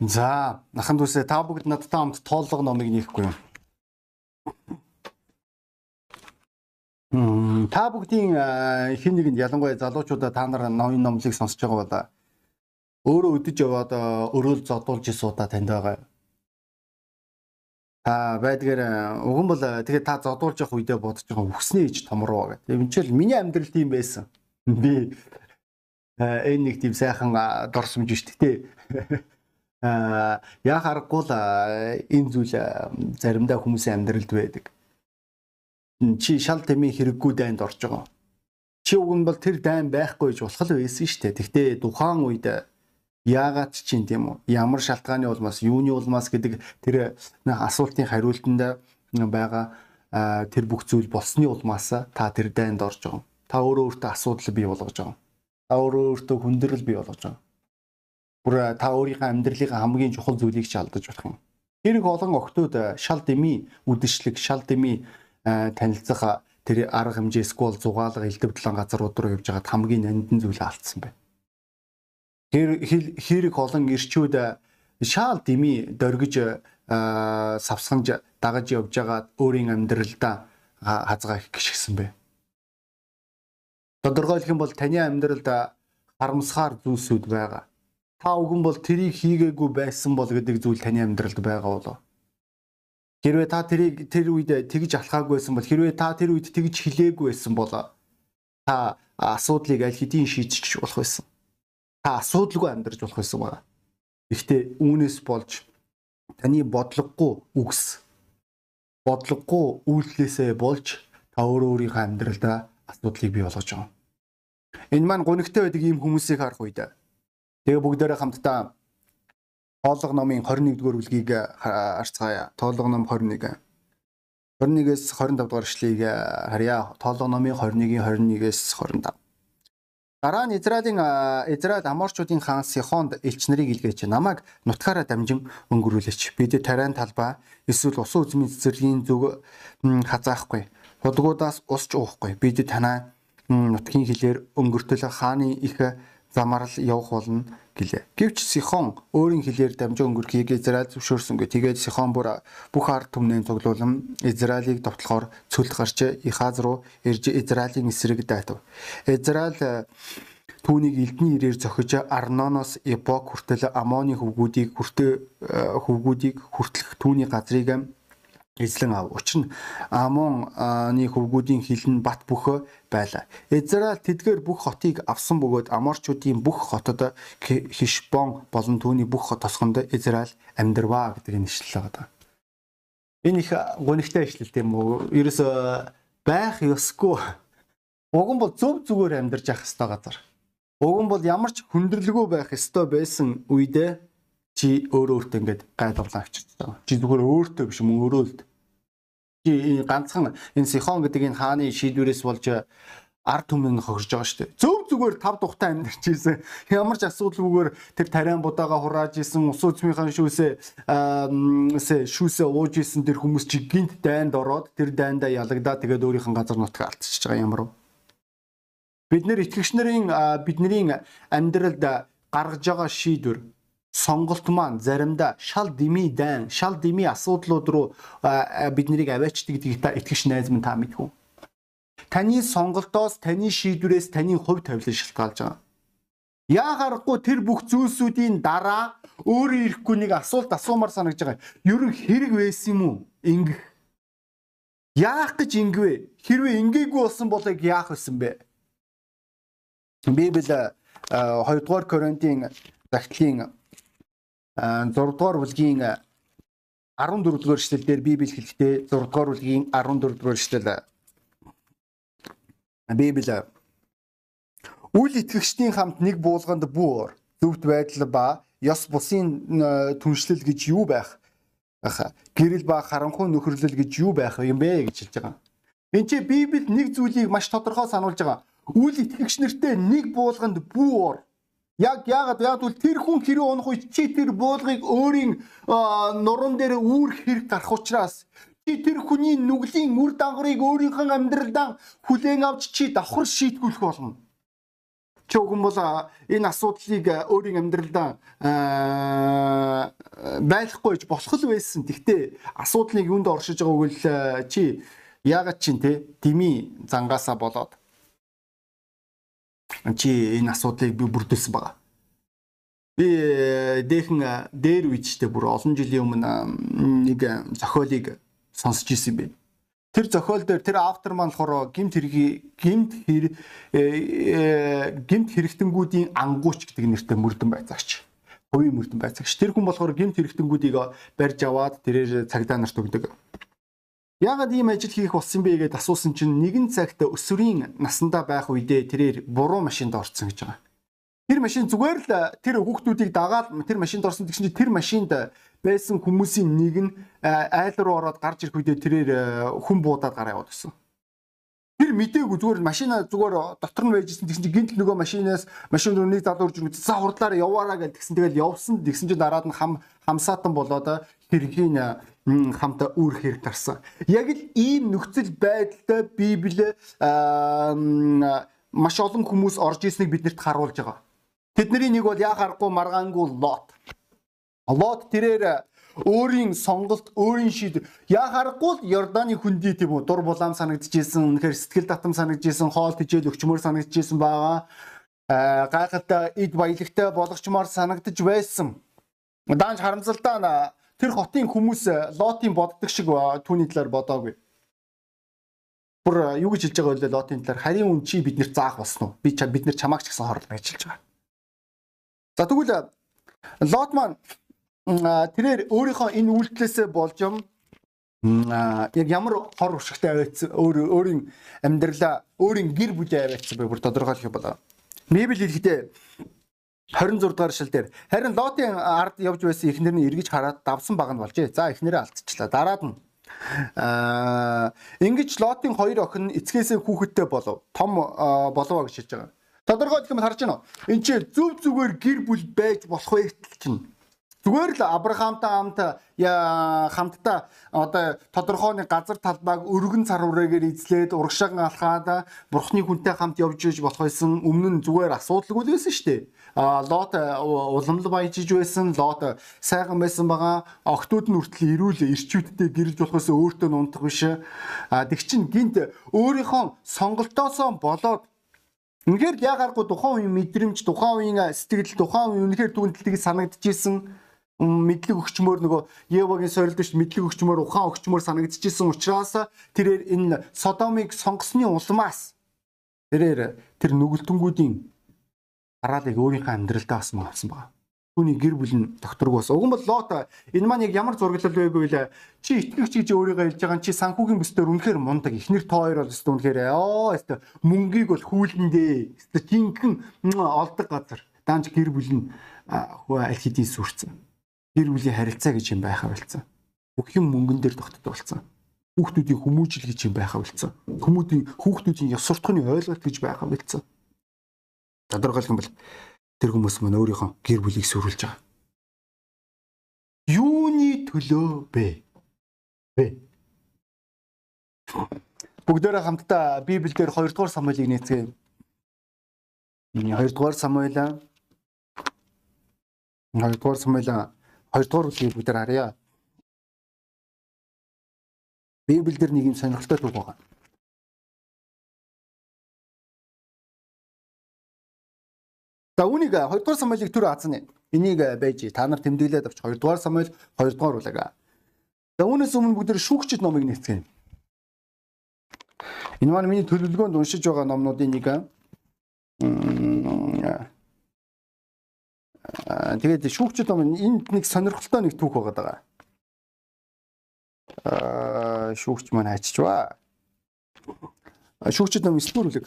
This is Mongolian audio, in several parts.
За, нахан дүүсээ та бүгд надтай хамт тооллого номыг нээхгүй юм. Мм, та бүгдийн хин нэгэнд ялангуяа залуучуудаа та нар ноён номлыг сонсож байгаа бол өөрөө өдөж яваад өрөөл зодуулж суудаа танд байгаа. А байдгаар уган бол тэгээд та зодуулж явах үедээ бодож байгаа үхснээ ич томроо гэдэг. Эвчээл миний амьдрал тийм байсан. Би энэ нэг тийм сайхан дорсомж шүү дээ. Аа яа харахгүй л а, энэ зүйл а, заримдаа хүмүүсийн амьдралд байдаг. Чи шал тэмээ хэрэггүй дайнд орж байгаа. Чи уг нь бол тэр дайн байхгүй гэж болох л байсан шүү дээ. Гэхдээ тухайн үед яагаад чинь тийм үү? Ямар шалтгааны улмаас, юуны улмаас гэдэг тэр асуултын хариултанд байгаа тэр бүх зүйл болсны улмаас та тэр дайнд орж байгаа. Та өөрөө өөртөө асуудал бий болгож байгаа. Та өөрөө өөртөө хүндрэл бий болгож байгаа бүр та өөрийнхөө амьдралын хамгийн чухал зүйлийг ч алдаж болох юм. Хэрэг олон октод шал дэмий үдшилэг, шал дэмий танилцах тэр арга хэмжээ скол зугаалга элдвэдлэн газрууд руу явж байгаад хамгийн нандин зүйлээ алдсан байна. Хэрэг олон ирчүүд шал дэмий дөргиж савсганж дагаж явж байгаад өөрийн амьдралдаа хазгаа гიშгсэн бэ. Тодорхойлох юм бол таны амьдралд харамсахаар зүйлсүүд байгаа та үгэн бол тэрийг хийгээгүй байсан бол гэдэг зүйл таны амьдралд байгаа болоо. Хэрвээ та тэрийг тэр үед тэгж алхаагүй байсан бол хэрвээ та тэр үед тэгж хилээгүй байсан бол та асуудлыг аль хэдийн шийдчих болох байсан. Та асуудалгүй амьдарч болох байсан байна. Гэхдээ үүнээс болж таны бодлогогүй үгс бодлогогүй үйлдэлээсээ болж та өөрөө өөрийнхөө амьдралдаа асуудлыг бий болгож байгаа. Энэ маань гонигтай байдаг ийм хүмүүсийг харах үед Тэгээ бүгдээрээ хамтдаа Тоолго номын 21-р бүлгийг харцгаая. Тоолго ном 21. 21-ээс 25 дугаар эшлэгийг харьяа. Тоолго номын 21-ийн 21-ээс 25. Дараа нь Израилийн Израиль аморчуудын хаан Сихонд элч нарыг илгээж намайг нутгаараа дамжин өнгөрүүлээч. Бид тарайн талбай эсвэл усан үзмийн цэцэрлэгийн зүг хазаахгүй. Худгуудаас усч уухгүй. Бид танаа нутгийн хилээр өнгөртөл хааны их замаар л явах болно гэлээ. Гэвч Сихон өөрийн хэлээр дамжаа өнгөрөхийг Израиль зөвшөөрсөнгүй. Тэгээд Сихон бүр бүх ард түмнээ цуглуулan Израилийг довтлохоор цөлд гарч Ихаз руу ирж Израилийн эсрэг дайтав. Израиль э, түүнийг элдний ирээр зохиж Арноноос Эпок хүртэл Амоны хөвгүүдийг хүртэ э, хөвгүүдийг хүртлэх түүний газрыг эзлэн ав. Учир нь Амоны хөвгүүдийн хилэн бат бөхөө байлаа. Израиль тэдгээр бүх хотыг авсан бөгөөд Аморчуудын бүх хотод Хишбон болон түүний бүх тосгонд Израиль амьдрваа гэдэг нэшлэл байгаа. Энэ их гонигтай ишлэл тийм үү? Ерөөсө байх ёсгүй. Уг нь бол зөв зүгээр амьдарч явах ёстой газар. Уг нь бол ямар ч хүндрэлгүй байх ёстой байсан үедээ чи өөрөө өөртөө ингээд гайдуулан авчирдаг. Чи зүгээр өөртөө биш мөн өөрөө л ганцхан энэ Сихон гэдэг энэ хааны шийдвэрээс болж ард түмэн хохирж байгаа шүү дээ. Зөв зүгээр тав тухтай амьдарч ийсэн. Ямар ч асуудалгүйгээр тэр тариан будаага хурааж ийсэн, ус үзмийнхэн шүүсээ шүүсээ ууж ийсэн тэр хүмүүс чи гинт дайнд ороод тэр дайндаа ялагдаа тэгээд өөрийнх нь газар нутгаа алдчихж байгаа ямар вэ? Бид нэр итгэгч нарын бидний амьдралд гаргаж байгаа шийдвэр сонголт маань заримдаа шал дими дан шал дими асуудлууд руу биднийг аваачдаг гэдгийг та итгэж найз минь та мэдхүү. Таны сонголтоос таны шийдвэрээс таны хувь тавилан шалтгаалж байгаа. Яа харахгүй тэр бүх зүйлсүүдийн дараа өөрөө ирэхгүй нэг асуулт асуумар санагдж байгаа. Нь хэрэг байсан юм уу? Ингэх. Яах гэж ингэвэ? Хэрвээ ингээгүй болсон бол яах вэ бэ? Библи 2 дугаар Коринтын загтлын 6 дугаар бүлгийн 14 дугаар эшлэл дээр Библи хэлэхдээ 6 дугаар бүлгийн 14 дугаар эшлэл Библи үл итгэгчдийн хамт нэг буулганд буур зөвхт байдал ба ёс бусын түншлэл гэж юу байх гэрэл ба харанхуй нөхөрлөл гэж юу байх юм бэ гэж хэлж байгаа. Энд чи Библи нэг зүйлийг маш тодорхой сануулж байгаа. Үл итгэгч нартэй нэг буулганд буур Яг яагаад бол тэр хүн хэрэг унах үе чи тэр буулгыг өөрийн нуруунд дээр үүрх хэрэг гарах учраас чи тэр хүний нүглийн үр дагаврыг өөрийнхөө амьдралдаа хүлээн авч чи давхар шийтгүүлэх болно. чи уган бол энэ асуудлыг өөрийн амьдралдаа байхгүй гэж болох л байсан. Гэхдээ асуудлыг юунд оршиж байгааг л чи яагаад чин те дими зангаасаа болоод чи энэ асуудлыг би бүрдүүлсэн байгаа. Би дээхэн дээр үедтэй бүр олон жилийн өмнө нэг зохиолыг сонсч ирсэн байна. Тэр зохиол дээр тэр автор маань болохоор гимт хэрэг гимт хэр гимт хэрэгтэнгүүдийн ангууч гэдэг нэртэй мөрдөн байцаагч. Хувийн мөрдөн байцаагч. Тэр хүн болохоор гимт хэрэгтэнгүүдийг барьж аваад тэрээр цагдаа нарт өгдөг. Яагаад ийм ажил хийх болсон бэ гэдээ асуусан чинь нэгэн цагт өсвөрийн насандаа байх үедээ тэрээр буруу машинд орсон гэж байгаа. Тэр машин зүгээр л тэр хүүхдүүдийг дагаад тэр машинд орсон гэсэн чинь тэр машинд байсан хүмүүсийн нэг нь айл руу ороод гарч ирэх үедээ тэрээр хүн буудаад гараа яваад гисэн. Тэр мдээгүй зүгээр машина зүгээр дотор нь байжсэн тэгсэн чинь гинт нөгөө машинаас машин руу нэг залуу үрж за хурдлаараа яваараа гэж тэгсэн тэгэл явсан тэгсэн чинь дараад нь хам хамсаатан болоод хэргийн хамт үүр хэрэг гарсан. Яг л ийм нөхцөл байдалтай Библи маш олон хүмүүс орж ирснийг биднэрт харуулж байгаа. Тэдний нэг бол яа харахгүй маргаангүй Лот. Лот тэрээр өөрийн сонголт, өөрийн шийдвэр яа харахгүй л Йорданы хүндий тийм үү дур булаам санагдчихсэн, үнэхээр сэтгэл татам санагдчихсэн, хоол тэжээл өчмөр санагдчихсэн байгаа. Аа гайхалтай эд баялагтай болгочмоор санагдаж байсан. Даанч харамсалтай тэр хотын хүмүүс Лотын боддог шиг түүний талаар бодоогүй. Бүр юу гэж хэлж байгаа вэ Лотын талаар харин үн чи биднэр заах болсон уу? Би бид нар чамаагч гэсэн хорлоо гэж хэлж байгаа. За тэгвэл Лот маань тэрээр өөрийнхөө энэ үйлдэлээсээ болж юм яг ямар хор уршигтай аваадсан өөр өөрийн амьдралаа өөрийн гэр бүлээ аваадсан бай бүр тодорхойлох болоо. Библи хэлэхдээ 26 дугаар шил дээр харин Лотын ард явж байсан эхнэр нь эргэж хараад давсан баг нь болжээ. За эхнэрээ алдчихлаа. Дараад нь аа ингэж Лотын хоёр охин эцгээсээ хүүхэдтэй болов. Том болов гэж хэлж байгаа. Тодорхой гэх юм харж байна уу? Энд чи зөв зүгээр гэр бүл байж болох байтал чинь Зүгээр л Авраамтай хамт хамтдаа одоо тодорхой нэг газар талбайг өргөн цар үрээгээр эзлээд урагшаан алхаад бурхны хүнтэй хамт явж иж болох байсан өмнө нь зүгээр асуудалгүй л байсан шүү дээ. А лот уламл баяжиж байсан, лот сайхан байсан байгаа. Октод нь хүртэл ирүүл ирчүүдтэй гэрэлж болохоос өөртөө нунтах биш. А тэг чин гинт өөрийнхөө сонголтоосоо болоод Үнэхээр яагааргүй тухайн үеийн мэдрэмж, тухайн үеийн сэтгэл, тухайн үеийн үнэхээр түндлийг санагдчихсэн мэдлэг өгчмөр нөгөө Евагийн сорилт биш мэдлэг өгчмөр ухаан өгчмөр санагдчихсэн учраас тэрээр энэ Содомыг сонгосны улмаас тэрээр тэр нүгэлтэнгүүдийн хараалыг өөрийнхөө амьдралдаа бас авсан байна. Түүний гэр бүл нь докторг бас. Уг нь бол Лот энэ маань яг ямар зураглал байгүй вэ? Чи итгэгч гэж өөрийгөө хэлж байгаа чи санхүүгийн бүсдэр үнэхээр мундаг. Эхнэр та хоёр бол өстө үнэхээр оо өстө мөнгийг бол хүүлэндээ. Өстө жинхэнэ олдог газар. Даанч гэр бүл нь хөө аль хэдийн сүрцэн. Гэр бүлийн харилцаа гэж юм байхаа болцсон. Бүх юм мөнгөн дээр тогтдог болцсон. Хүүхдүүдийн хүмүүжил гэж юм байхаа болцсон. Хүмүүдийн хүүхдүүдийн ёс суртахууны ойлголт гэж байхаа болцсон. Тодорхойлох юм бол тэр хүмүүс маань өөрийнхөө гэр бүлийг сүрүүлж байгаа. Юуны төлөө бэ? Бэ. Бүгдээрээ хамтдаа Библиэлд 2 дугаар Самуэлийг нээцгээе. 2 дугаар Самуэль 2 дугаар Самуэль 2 дугаар бүлгийг бүгдээр харъя. Библиэлд нэг юм сонирхолтой үг байгаа. За үүнийг 2 дугаар Самуэлийг түр аазна. Энийг байж та нар тэмдэглээд авч 2 дугаар Самуэль 2 дугаар бүлэг. За үүнээс өмнө бүгд шүүгчд номыг нээцгээе. Энэ маань миний төлөвлөгөөнд уншиж байгаа номнуудын нэг. Тэгээд шүүгчд ном энд нэг сонирхолтой нэг түүх байгаа даа. Аа шүүгч маань хайччихва. Шүүгчд ном 9 дугаар бүлэг.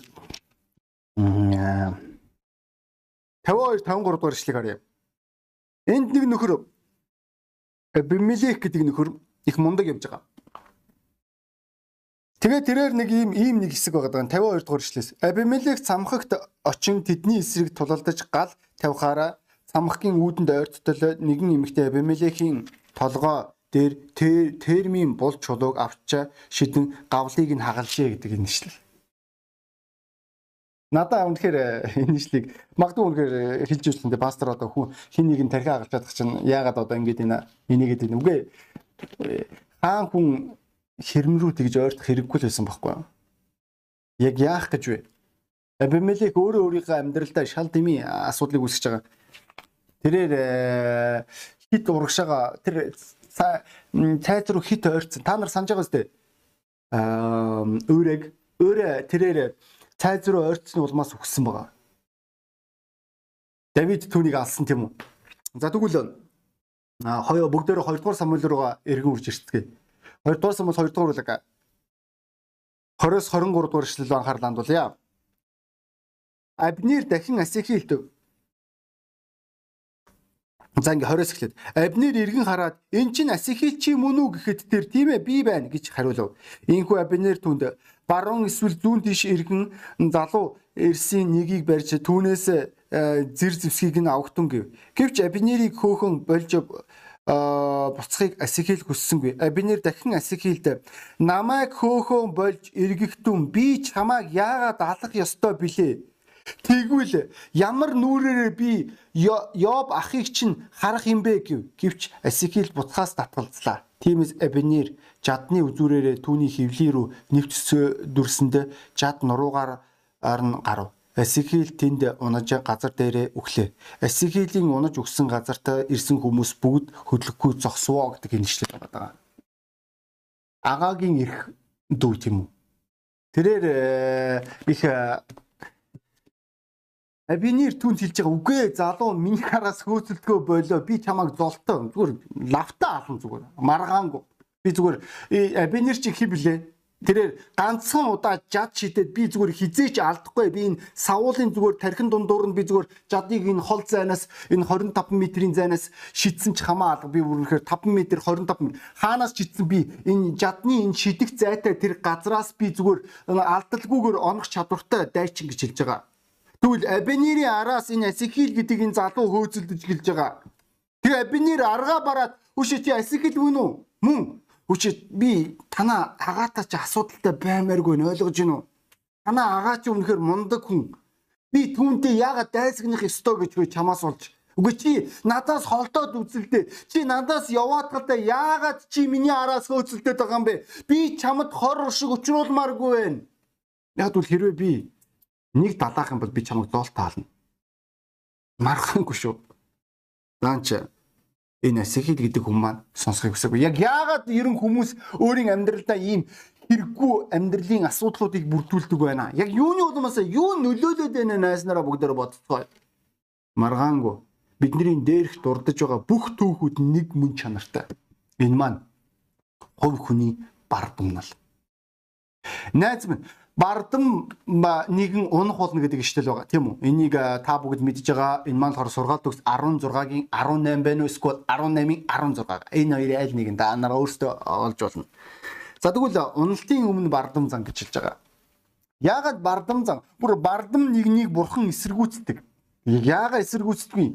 Аа 52 53 дугаар ишлэгийг харъя. Энд нэг нөхөр Бимелек гэдэг нөхөр их мундаг явж байгаа. Тэгээ тэрээр нэг ийм ийм нэг хэсэг байгаа. 52 дугаар ишлээс. Абимелек цамхагт очин тэдний эсрэг тулалдаж гал тавихаараа цамхгийн үүдэнд ойрттол нэгэн эмэгтэй Абимелекийн толгой дээр термийн бул чулууг авч шидэн гавлыг нь хагалжээ гэдэг энэ ишлэл. Надаа үнэхээр э, энэ ижлийг магадгүй үнэхээр э, хэлж ирсэндээ пастор одоо хүн хин нэг нь тархи агалж чадах чинь яагаад одоо ингэж энэ энийгээд энэ үгүй хаан хүн хэрм рүү тэгж ойртох хэрэггүй л байсан байхгүй юу? Яг яах гэж вэ? Абимелек өөрөө өөрийнхөө амьдралдаа шал дэмий асуудлыг үүсгэж байгаа. Тэрээр э, хит урагшаага тэр цайз руу хит ойрцсон. Та нар санаж байгаа үстэй. Аа өөрийг өөрөө тэрээр цайз руу ойрцсны улмаас өгсөн байгаа. Давид түүнийг алсан тийм үү? За тэгвэл хоёо бүгдээрээ 2 дугаар Самуэль руугаа эргэн үрж ирцгээе. 2 дугаар Самуэль 2 дугаар үлэг 20-с 23 дугаар эшлэл анхаарлаа хандуулъя. Абнир дахин Асихилд За ингээ 20-с эхлээд Абнер эргэн хараад эн чинь Асихил чи мөн үү гэхэд тэр тийм ээ би байна гэж хариулав. Ийхүү Абнер түнд баруун эсвэл зүүн тийш эргэн залуу эрсийн нэгийг барьж түүнээс э, зэр зэвсгийг нь авахтун гэв. Гэвч Абнерийг хөөхөн болж буцахыг Асихил хүссэнгүй. Абнер дахин Асихилд намайг хөөхөн болж эргэхтүн би чамайг яагаад алах ёстой билээ? Тэгвэл ямар нүрээрээ би Йоб ахыг чинь харах юм бэ гэв. Гэвч Асикил бутхаас татгалзлаа. Тиймээс Абинер жадны үзүүрээрээ түүний хөвлий рүү нэвч дүрсэнд жад нуруугаар нь гарав. Асикил тэнд унаж газар дээрээ өглөө. Асикилийн унаж өгсөн газартаа ирсэн хүмүүс бүгд хөдлөхгүй зогсвоо гэдэг хэлжлэл байгаа. Агаагийн эрх дүү тийм үү? Тэрээр э, их би нэр түнд хэлж байгаа. Үгүй залуу миний хараас хөөцөлдгөө болоо. Би чамайг золтоо. Зүгээр лавтаа алан зүгээр. Маргаангүй. Би зүгээр би нэр чи хиблээ тэрээр ганцхан удаа жад шидэд би зүгээр хизээч алдахгүй. Би энэ савуулын зүгээр тархин дундуур нь би зүгээр жадыг энэ хол зайнаас энэ 25 метрийн зайнаас шидсэн ч хамаа алга. Би бүрнэхээр 5 м 25 м хаанаас шидсэн би энэ жадны энэ шидэх зайтай тэр газраас би зүгээр алдалгүйгээр онох чадвартай дайчин гэж хэлж байгаа Тэгвэл Абинирийн араас энэ Асихил гэдэг энэ залуу хөөцөлдөж гэлж байгаа. Тэгээ Абинир аргаа бараад үшээ чи Асихил мөн үү? Мөн. Үшээ би танаа агаатай ч асуудалтай баймааргүй нь ойлгож гин үү? Танаа агаа чи үнэхээр мундаг хүн. Би түүнтэй яагаад дайсагнах ёстой гэж би чамаас олж Үгүй чи надаас холдоод үзэлдэ. Чи надаас яваад гадаа яагаад чи миний араас хөөцөлдөд байгаа юм бэ? Би чамд хор шиг өчрүүлмааргүй байна. Яг бол хэрвээ би нэг далаах юм бол би чамайг доол таална. Мархангүй шүү. Даанч энэ Асихил гэдэг хүн маань сонсохыг хүсэв. Яг яагаад ерөн хүмүүс өөрийн амьдралдаа ийм хэрэггүй амьдралын асуудлуудыг бүрдүүлдэг байна. Яг юуны улмаас юу нөлөөлөд байна найснараа бүгдээр бодцгоо. Маргаангүй бидний дээрх дурдж байгаа бүх түүхүүд нэг мөн чанартай. Энэ маань хувь хүний бар думнал. Найз минь бардам нэгэн унах болно гэдэг ишлэл байгаа тийм үү? Энийг та бүгд мэдж байгаа энэ маань болохоор сургаал төгс 16-гийн 18 байна уу эсвэл 18-ийн 16 энэ хоёрын аль нэг нь та нараа өөрсдөө олж болно. За тэгвэл уналтын өмнө бардам зан гэж хэлж байгаа. Яагаад бардам зан? Бүр бардам нэгнийг бурхан эсэргүүцдэг. Яагаад эсэргүүцдэггүй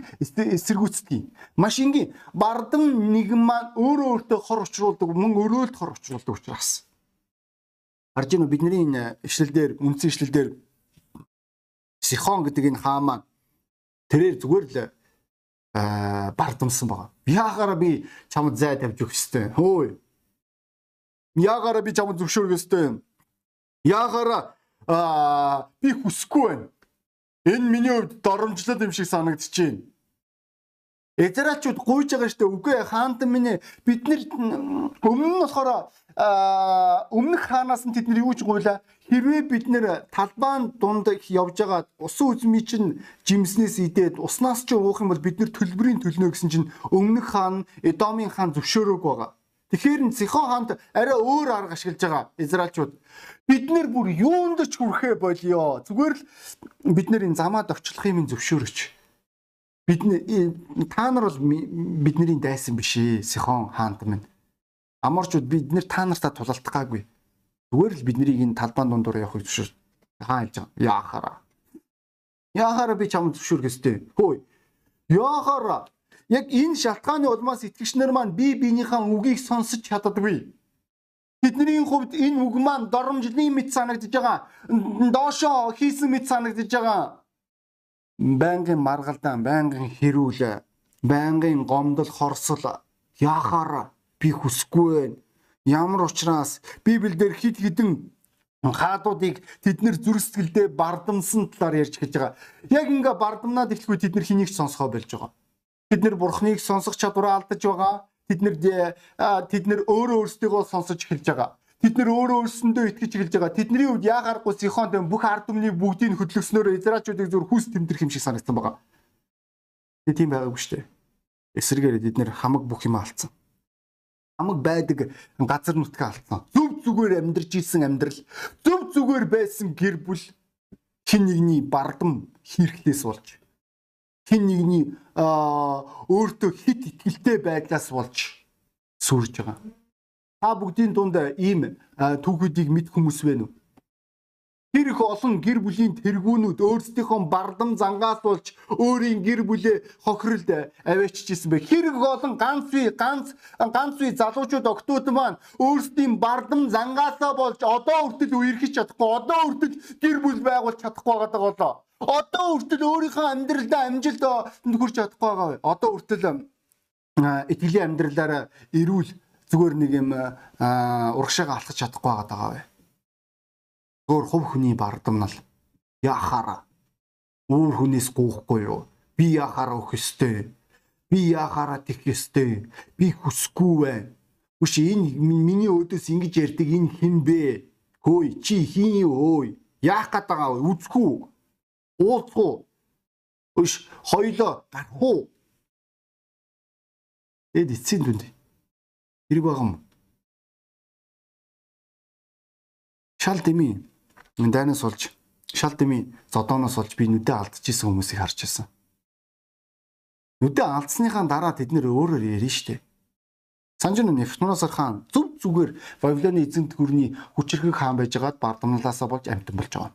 эсэргүүцдэг маш энгийн бардам нэгэн маань өөрөө өөртөө хор учруулдаг мөн өрөөлт хор учруулдаг учраас харж байна бидний энэ ишлэлдэр үндсэн ишлэлдэр Сихон гэдэг энэ хаа маань тэрээр зүгээр л бардамсан байгаа. Яагаараа би чамд зай тавьж өгөх ёстой. Хөөе. Яагаараа би чамд зөвшөөрөх ёстой. Яагаараа би хүсэхгүй байна. Энэ миний хувьд доромжлол юм шиг санагдчихээн. Эзраачууд гуйж байгаа штэ үгүй хаантан минь бид нар өмнө нь болохоор өмнөх хаанаас нь тэд нар юу ч гуйла хэрвээ бид нэр талбайн дунд явж байгаа усан үзмий чинь жимснээс идээд уснаас ч уух юм бол бид нэр төлбөрийн төлнө гэсэн чинь өмнөх хаан Эдомын хаан зөвшөөрөөг байгаа. Тэгэхээр н Сихон хаанд арай өөр арга ашиглаж байгаа Израильчууд бид нэр бүр юунд ч хүрэхэ болио. Зүгээр л бид нэр энэ замаад очлох юм зөвшөөрөч. Бид та нар бол бидний дайсан биш ээ Сихон хаанд минь амарчууд бид нэр та нартаа тулалдах гаагүй. Зүгээр л биднийг энэ талбайн дундуур явахыг зөвшөөр. Хаа хэлж байгаа. Яахаараа. Яахаараа би чамд зөвшөөрөх ёстой. Хөөе. Яахаараа. Яг энэ шалтгааны улмаас итгэгчнэр маань би биенийхээ үгийг сонсож чаддаггүй. Бид бидний хувьд энэ үг маань доромжлын мэт санагдаж байгаа. Доошоо хийсэн мэт санагдаж байгаа. Байнгын маргалдаан, байнгын хэрүүл, байнгын гомдол, хорсол яахаар би хүсэхгүй байна. Ямар учраас Библиэлд хид хідэн хаадуудыг тэд нэр зүрх сэтгэлдээ бардамсан талаар ярьж эхэлж байгаа. Яг ингээ бардамнаад эхлэхгүй тэд нар хэнийг ч сонсгоо болж байгаа. Тэд нэр бурхныг сонсох чадвараа алдаж байгаа. Тэд нэр тэд нэр өөрөө өөрсдийгөө сонсож эхэлж байгаа. Тэд нэр өөрөө өөрсөндөө итгэж эхэлж байгаа. Тэдний хувьд яахааргүй Сихонд бүх ард түмнийг бүгдийг хөдлөснөөр Израильчуудыг зүр хүс тэмдэрх юм шиг санагдсан байгаа. Тэ тийм байгаагүй шүү дээ. Эсрэгээр тэд нэр хамаг бүх юм алдсан хамаг байдаг газар нутгаа алдсан. Зөв зүгээр амьдарч исэн амьдрал, зөв зүгээр байсан гэр бүл хин нэгний бардам хийрхлээс болж хин нэгний өөртөө хит итгэлтэй байдлаас болж сүрж байгаа. Та бүгдийн дунд ийм түүхүүдийг мэд хүмүүс байна уу? Тэр их олон гэр бүлийн тэргүүнүүд өөрсдийнхөө бардам зангаас болж өөрийн гэр бүлээ хохиролд аваачижсэн бэ. Хэрэг олон ганц үе ганц ганц үе залуучууд октод маань өөрсдийн бардам зангаасаа болж одоо хүртэл үерхэж чадахгүй, одоо хүртэл гэр бүл байгуулж чадахгүй байгаа болоо. Одоо хүртэл өөрийнхөө амьдралдаа амжилт хүрч чадахгүй байгаа. Одоо хүртэл итгэлийн амьдралаараа эрүүл зүгээр нэг юм урагшаага алхаж чадахгүй байгаа бай өөр хувь хүний бардамнал яахаараа өөр хүнээс гоохгүй юу? Би яахаараа өгөх ёстой. Би яахаараа тэх ёстой. Би хүсэхгүй байна Үш энэ миний өөдөөс ингэж ярьдаг энэ хэн бэ? Хөөе чи хин юу? Яах гээд байгаа вэ? Үзэх үү уулзах уу Үш хоёлоо гарах уу Эд эцсийн дүнд хэрэг байгаа юм шал дэмий дайнаас олж шал дэмий зодооноос олж би нүдэ алдчихсан хүмүүсийг харж байсан. Нүдэ алдсныхаа дараа тэд нэр өөрөөр ярина штэ. Санжин Нефтунасар хаан зүв зүгээр Вавилоны эзэнт гүрний хүчрхэг хаан байжгаад бардамналаасаа болж амтан болж байгаа.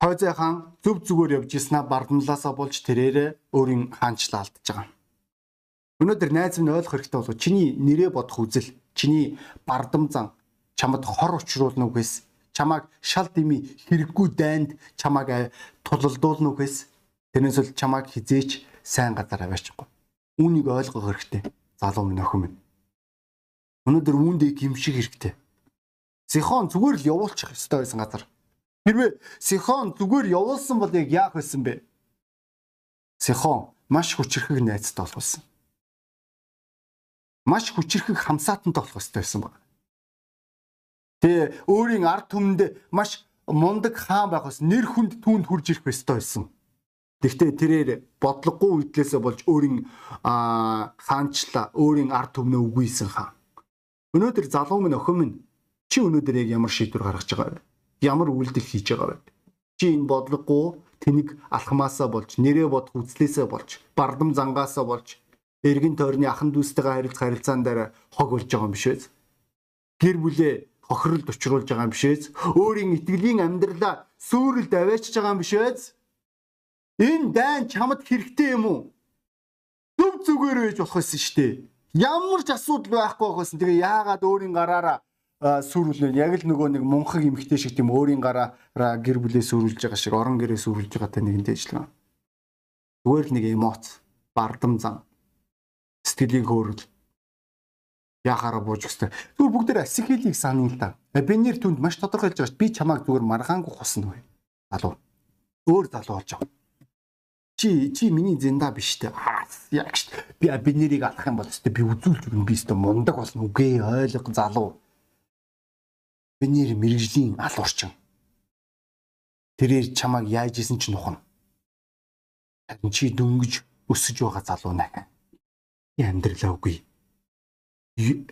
Хойзай хаан зөв зүгээр явж ирснаа бардамналаасаа болж тэрээр өөрийн хаанчлаа алдж байгаа. Өнөөдөр найз минь ойлгох хэрэгтэй болов чиний нэрээ бодох үзэл чиний бардам зан чамд хор учруулна үгээс чамайг шал дими хэрэггүй дайнд чамайг тулалдуулна үгээс тэрнээс л чамайг хизээч сайн газар аваачихгүй. Үүнийг ойлгох хэрэгтэй. Залуу минь охин минь. Өнөөдөр үүндээ гимших хэрэгтэй. Сихон зүгээр л явуулчих ёстой байсан газар. Хэрвээ Сихон зүгээр явуулсан бол яг яах байсан бэ? Сихон маш хүчрхэг найзтай байсан маш хүчрэхэг хамсаатантай болох хэрэгтэй байсан баг. Тэгээ өөрийн ард түмэнд маш мундаг хаан байх бас нэр хүнд түүнд хурж ирэх ёстой байсан. Гэхдээ тэрээр бодлогогүй үдлээсээ болж өөрийн хаанчлаа өөрийн ард түмнээ үгүйсэн хаан. Өнөөдөр залуу минь охин минь чи өнөөдөр яг ямар шийдвэр гаргаж байгаа вэ? Ямар үйлдэл хийж байгаа вэ? Чи энэ бодлогогүй тэнийг алхмаасаа болж нэрээ бодох үзлээсээ болж бардам зангаасаа болж эргэн тойрны ахан дүүстэйгээ харилцах харилцаан дээр хог болж байгаа юм биш үү? Гэр бүлээ хохиролд учруулж байгаа юм биш үү? Өөрийн итгэлийн амьдралаа сүрэлд аваачж байгаа юм биш үү? Энэ дайн чамд хэрэгтэй юм уу? Зөв зүгээр байж болох байсан шүү дээ. Ямар ч асуудал байхгүй байхсан. Тэгээ яагаад өөрийн гараараа сүрүүлнэ. Яг л нөгөө нэг мунхаг эмхтэй шиг тийм өөрийн гараараа гэр бүлээ сүрүүлж байгаа шиг орон гэрээ сүрүүлж байгаатай нэгэнтэй ажиллана. Зүгээр л нэг эмоц, бардам зам сэтгэлийн хөөрөл яхаараа бууж өстэй. Зүгээр бүгд дээр асихилийг санаа л да. Би нэр түнд маш тодорхой хэлж байгаа ш. Би чамайг зүгээр маргаангүй хусна вэ. Залуу. Өөр залуу болж байгаа. Чи чи миний зэнда биш те. Яг ш. Би би нэрийг алах юм бол өстэй би үзүүлж өгнө би өстэй мундаг болно үгүй ойлго залуу. Би нэр мэрэгжлийн ал орчин. Тэрээр чамайг яаж исэн ч нухна. Чи дөнгөж өсөж байгаа залуу нахаа амьдралаа үгүй.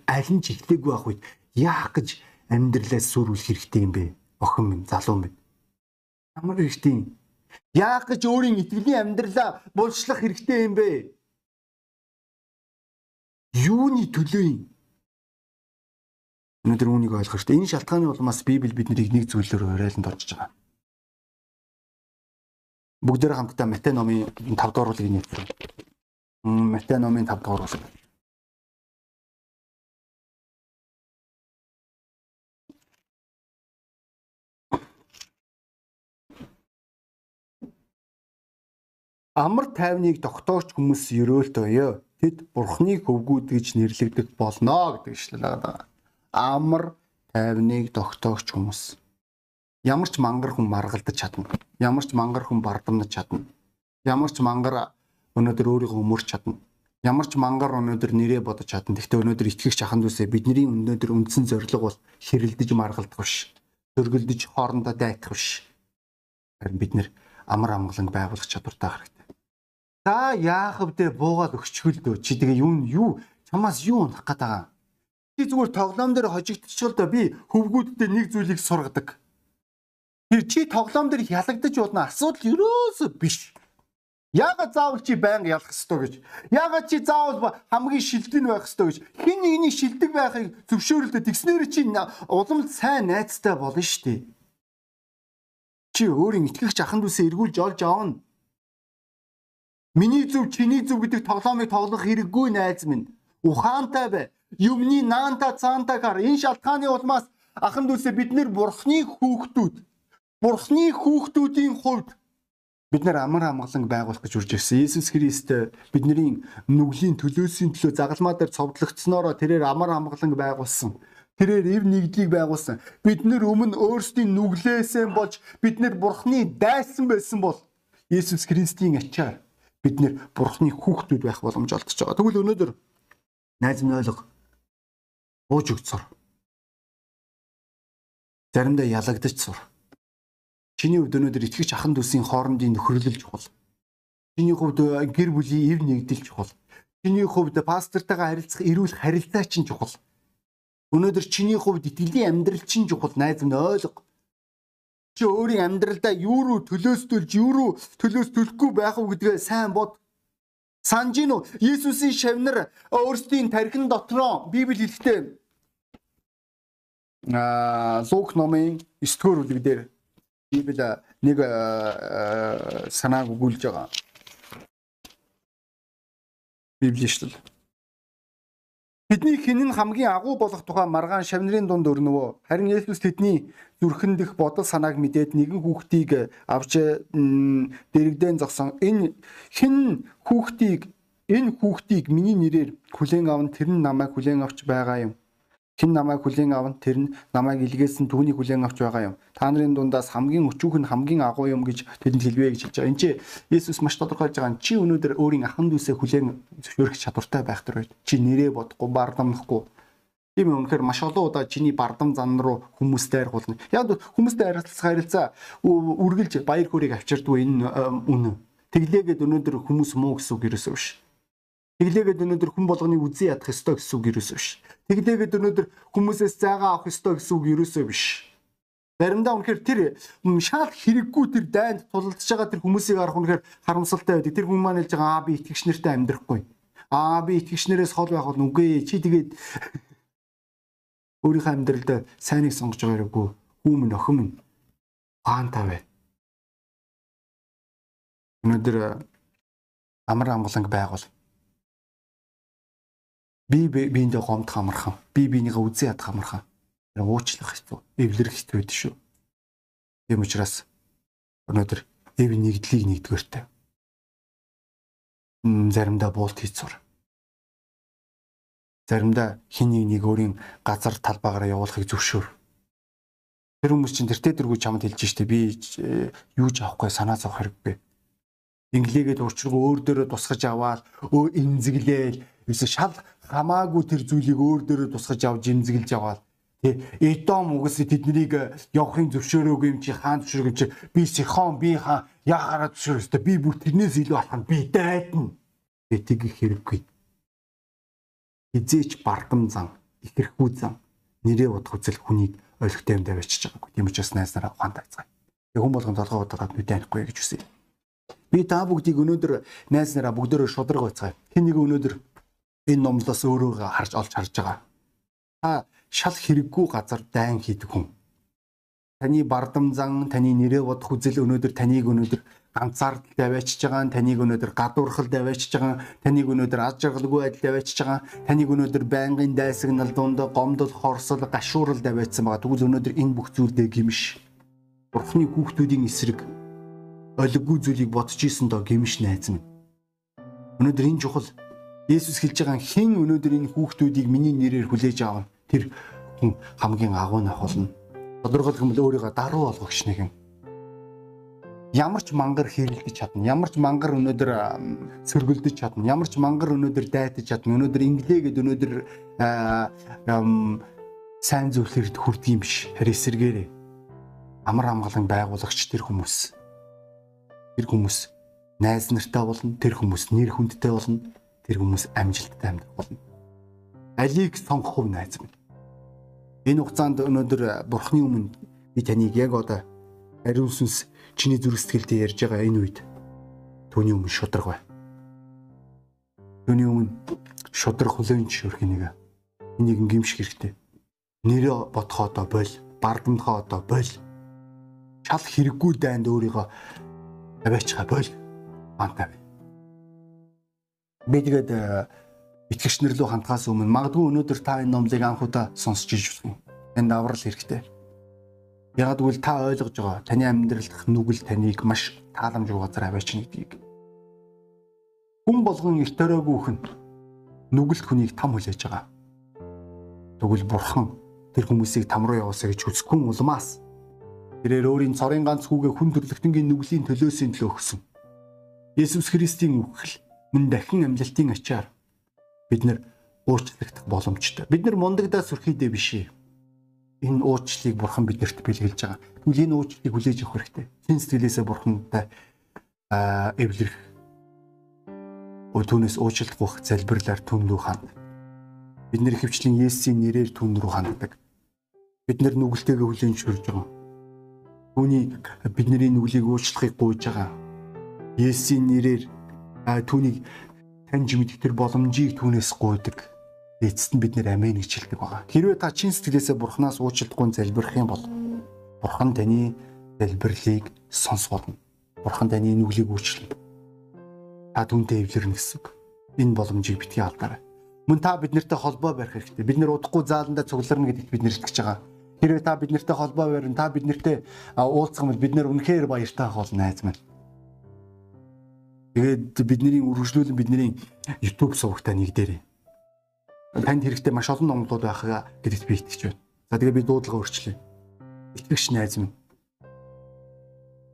Аль нь ч ихлээгүй байх үед яах гэж амьдралаа сүрүүлэх хэрэгтэй юм бэ? Охин минь, залуу минь. Ямар хэрэгтэй? Яах гэж өөрийн итгэлийн амьдралаа булшлах хэрэгтэй юм бэ? Юуны төлөө юм? Өнөөдөр үүнийг ойлгох хэрэгтэй. Энэ шалтгааны улмаас Библи биднийг нэг зүйлээр уриаланд орж байгаа. Бүгдээр хамтдаа Матай номын 5 дугаар бүлгийг нээсэн. Матай номын 5 дугаар бүлэг. Амар тайвныг тогтоорч хүмүүс ерөөлт өё. Тэд бурхны хөвгүүд гэж нэрлэгдэх болно гэдэг шүлэг байгаа. Амар тайвныг тогтоогч хүмүүс. Ямар ч мангар хүн маргалдаж чадна. Ямар ч мангар хүн бардамнаж чадна. Ямар ч мангар өнөөдөр өөрийгөө өмөрч чадна. Ямар ч мангар өнөөдөр нэрээ бодож чадна. Гэхдээ өнөөдөр итгэгч аханд үсэ бидний өнөөдөр үндсэн зорилго бол хэрэлдэж маргалдах биш. Төргөлдөж хоорондоо дайтах биш. Харин бид нэр амар амгалан байгуулах чадвартай хэрэгтэй. За яах вэ буугаад өгчгөл дөө чи тэгээ юу юу чамаас юу унах гээд байгаа. Чи зүгээр тоглоом дээр хожигдчихвол да би хөвгүүдтэй нэг зүйлийг сургадаг. Тэр чи тоглоом дээр ялагдаж удна асуудал ерөөсөө биш. Яагаад заавал чи байнга ялах ёстой гэж? Яагаад чи заавал хамгийн шилдэг байх ёстой гэж? Хин нэгний шилдэг байхыг зөвшөөрөлдөө тэгснээр чи улам сайн найзтай болно шүү дээ. Чи өөрийн итгэгч аханд үсээ эргүүлж олж авна. Миний зөв чиний зөв гэдэг тоглоомыг тоглох хэрэггүй найз минь. Ухаантай бай. Юмны наанта цаанта гар энэ шалтгааны улмаас аханд үсээ бид нэр бурхны хүүхдүүд. Бурхны хүүхдүүдийн хувьд бид нар амар амгалан байгуулах гэж үрж ирсэн. Иесус Христ бидний нүглийн төлөөсийн төлөө загалмаа дээр цовдлогдсноороо тэрээр амар амгалан байгуулсан. Тэрээр эв нэгдлийг байгуулсан. Бид нэр өмнө өөрсдийн нүглээсээ болж бид нэр Бурхны дайсан байсан бол Иесус Христийн ачаар бид нэр Бурхны хүүхдүүд байх боломж олдож байгаа. Тэгвэл өнөөдөр найз минь ойлго. Ууж өгцөр. Заримдаа ялагдаж сур Чиний хувьд өнөөдөр итгэж ахын дүүсийн хоорондын нөхөрлөл чухал. Чиний хувьд э, гэр бүлийн эв нэгдэл чухал. Чиний хувьд пастортойгоо харилцах эрүүл харилцаа чинь чухал. Өнөөдөр чиний хувьд итгэлийн амьдрал чинь чухал найз минь ойлго. Чи өөрийн амьдралдаа юу руу төлөөсдөлж юу руу төлөөс төлөхгүй байх уу гэдгээ сайн бод. Санж гин үү? Есүсийн шавнар өөрсдийн тархин дотроо Библи хэлэхдээ аа Лук номын 9 дугаар бүлэг дээр Библи нэг санааг өгүүлж байгаа. Библиэшлэл. Тэдний хинэн хамгийн агуу болох тухай маргаан шавнырын дунд өрнөвөө. Харин Есүс тэдний зүрхэн дэх бодол санааг мэдээд нэгэн хүүхдийг авч дэрэгдэн зогсон. Энэ хэн хүүхдийг энэ хүүхдийг миний нэрээр хүлээн аван тэр нь намайг хүлээн авч байгаа юм Хэн намайг хүлээн аван тэр нь намайг илгээсэн түүнийг хүлээн авч байгаа юм. Та нарын дундаас хамгийн өчүүх нь хамгийн агуу юм гэж тэдэнд хэлвэ гэж хэлж байгаа. Энд чи Есүс маш тодорхойлж байгаа. Чи өнөөдөр өөрийн ахын дүүсээ хүлээн зөвшөөрөх чадвартай байх төр үед чи нэрээ бодохгүй бардамнахгүй. Тийм үнэхээр маш олон удаа чиний бардам зан руу хүмүүстэй харьцуулна. Яг хүмүүстэй харилцах харилцаа үргэлж баяр хөөргийг авчирдгүй энэ үнэ. Тэглээгээд өнөөдөр хүмүүс муу гэсэн үг ерөөсөө биш. Тэглээгээд өнөөдөр хүн болгоны үзий ядах ёстой гэсэн үг ерөөсөө биш. Тэглээгээд өнөөдөр хүмүүсээс зайгаа авах ёстой гэсэн үг ерөөсөө биш. Заримдаа үнэхээр тэр шал хэрэггүй тэр дайнд тулалдж байгаа тэр хүмүүсийг харах үнэхээр харамсалтай байдаг. Тэр хүмүүс маань хэлж байгаа аа би итгэгч нартай амьдрахгүй. Аа би итгэгч нараас хол байх бол үгүй чи тэгээд өөрийнхөө амьдралд сайныг сонгож байгаа хэрэггүй. Хүм нөхөм нь хаантай бай. Өнөөдөр амар амгаланг байгуул би биендээ гомд хамархан. Би бинийгээ үзэн ядах хамархан. Уучлах хэвчүү эвлэрэх хэвчүү байдаг шүү. Тийм учраас өнөөдөр эв нэгдлийг нэгдүгээртэй. Заримдаа буулт хийцүр заримдаа хин нэг нэг өөрийн газар талбайгаараа явуулахыг зөвшөөр. Тэр хүмүүс чинь тэртээ дэргүй чамд хэлж штэ. Би э, юу ч авахгүй санаа зовх хэрэггүй. Инглигээд урчиргоо өөр дөрөө тусгаж аваад өө имзэглээл эсвэл шал хамаагүй тэр зүйлийг өөр дөрөө тусгаж авч имзэглэж аваад тий Эдом угсаа тэднийг э, явахын зөвшөөрөөгүй юм чи хаан зөвшөөрөг юм чи би Сихон би хаан яхаараа зөвшөөрөстэй би бүр тэрнээс илүү алхам би дайдна. Гэтиг хэрэггүй. Хизээч бардам зан ихэрхүү зан нэрээ бодох үзэл хүнийг ойлгохтой юм давчиж байгаагүй тийм учраас найз нараа ухаантай байцгаая тэг хүн болгон толгой удаад нүдэхгүй гэж үсэ би та бүгдийг өнөөдөр найз нараа бүгдөө шудраг байцгаая. Хэн нэг өнөөдөр энэ номлоос өөрөө харж олж харж байгаа. Та шал хэрэггүй газар дайн хийдэг хүн. Таны бардам зан, таны нэрээ бодох үзэл өнөөдөр таныг өнөөдөр ганцаардал даваачж байгаа, таныг өнөөдөр гадуурхал даваачж байгаа, таныг өнөөдөр аз жаргалгүй байдал даваачж байгаа, таныг өнөөдөр байнгын дайсагнал дунд гомдол, хорсол, гашуурал даваачсан байгаа. Тэгвэл өнөөдөр энэ бүх зүйлдээ гимш. Бурхны хүүхдүүдийн эсрэг олиггүй зүйлийг бодож исэн доо гимш найз минь. Өнөөдөр энэ чухал Есүс хэлж байгаа хэн өнөөдөр энэ хүүхдүүдийг миний нэрээр хүлээж аавна тэр хүн хамгийн агуу нах болно. Тодорхойлох юм бол өөрийгөө даруу болгогч нэгэн. Ямар ч мангар хэрэлдэж чадна. Ямар ч мангар өнөөдөр сөргөлдөж чадна. Ямар ч мангар өнөөдөр дайтаж чадна. Өнөөдөр инглээгээд өнөөдөр сайн зүйлэрд хүрдэг юм биш. Харин эсэргээрээ амар амгалан байгуулагч тэр хүмүүс. Тэр хүмүүс найз нартай болно. Тэр хүмүүс нэр хүндтэй болно тэр хүмүүс амжилттай амьдрах болно. Алийг сонгох уу найз минь. Энэ хугацаанд өнөөдөр бурхны өмнө би таныг яг одоо ариун сүнс чиний зүрх сэтгэлдээ ярьж байгаа энэ үед түүний өмнө шудраг бай. Түүний өмнө шудраг хүлээн зөвшөөрөх нэг энийг гимших хэрэгтэй. Нэрээ бодхоодоо боль, бардамдхоодоо боль. Чал хэрэггүй дайнд өөрийгөө аваачгаа боль. Антай би тэгээд э, итгэгч нар рүү хандхаас өмнө магадгүй өнөөдөр та энэ номлыг анх удаа сонсч иж болох юм. Энд аврал хэрэгтэй. Яг гэвэл та ойлгож байгаа таны амьдралдах нүгэл таныг маш тааламжгүй газар аваач гэдгийг. Хүн болгон эрт өрөөгүй хүн нүгэлт хүнийг там хүлээж байгаа. Тэгвэл бурхан тэр хүмүүсийг там руу явуусаа гэж хүсэхгүй улмаас тэрээр өөрийн цорын ганц хүүгээ хүн төрлөختөнгийн нүглийн төлөөсөө төлөө өгсөн. Есүс Христийн үхэл мөн дахин амлалтын ачаар бид нар уучлагдах боломжтой. Бид нар мундагдаа сүрхийдээ биш. Энэ уучлалыг бурхан биднэрт бэлгэлж байгаа. Тэгвэл энэ уучлалыг хүлээж авах хэрэгтэй. Чин сэтгэлээсээ бурхантай аа эвлэрэх. Өө түүнээс уучлалт гуйх залбирлаар түн рүү ханд. Бид нэр хөвчлийн Есүсийн нэрээр түн рүү ханддаг. Бид нар нүгэлтэйгээ хүлээн зөвшөөрж байгаа. Түүний бидний нүглийг уучлахыг гуйж байгаа. Есүсийн нэрээр түүнийг таньж мэдэх тэр боломжийг түүнээс гуйдаг. Эцэст нь бид нэр амийн гэж хэлдэг байгаа. Хэрвээ та чин сэтгэлээсээ бурхнаас уучлалтгүй залбирх юм бол бурхан таны залбирлыг сонс болно. Бурхан таны нүглийг уучлана. Та түүнтэй эвлэрнэ гэсэн. Энэ боломжийг битгий алдаарай. Мөн та биднэртэй холбоо барих хэрэгтэй. Бид нэр удахгүй зааландаа цугларна гэдэгт бид нэр итгэж байгаа. Хэрвээ та биднэртэй холбоо барина, та биднэртэй уулзах юм бол бид нэр үнэхээр баяртай болно найз минь. Тэгээд бидний үргэлжлүүлэн бидний YouTube сувагтай нэгдээрээ. Танд хэрэгтэй маш олон номлууд байхаа гэдэгт би итгэж байна. За тэгээ би дуудлага өөрчлөе. Итгэгч найз минь.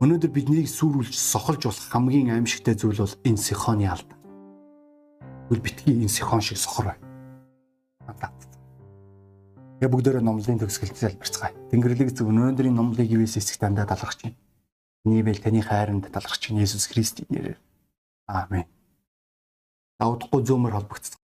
Өнөөдөр биднийг сүрүүлж сохолж болох хамгийн аимшигтай зүйл бол энэ сихоны алд. Тэгвэл битгий энэ сихон шиг сохор бай. Надад. Тэгээ бүгдээрээ номлын төгсгөлд залбирцгаая. Тэнгэрлэг зөв өнөөдрийн номлыг ивээс эсэх дандаа талархаж байна. Нийвэл таны хайранд талархаж байна Есүс Христийн нэрээр. Аамен. Давдахгүй зөөмөр холбогдсон.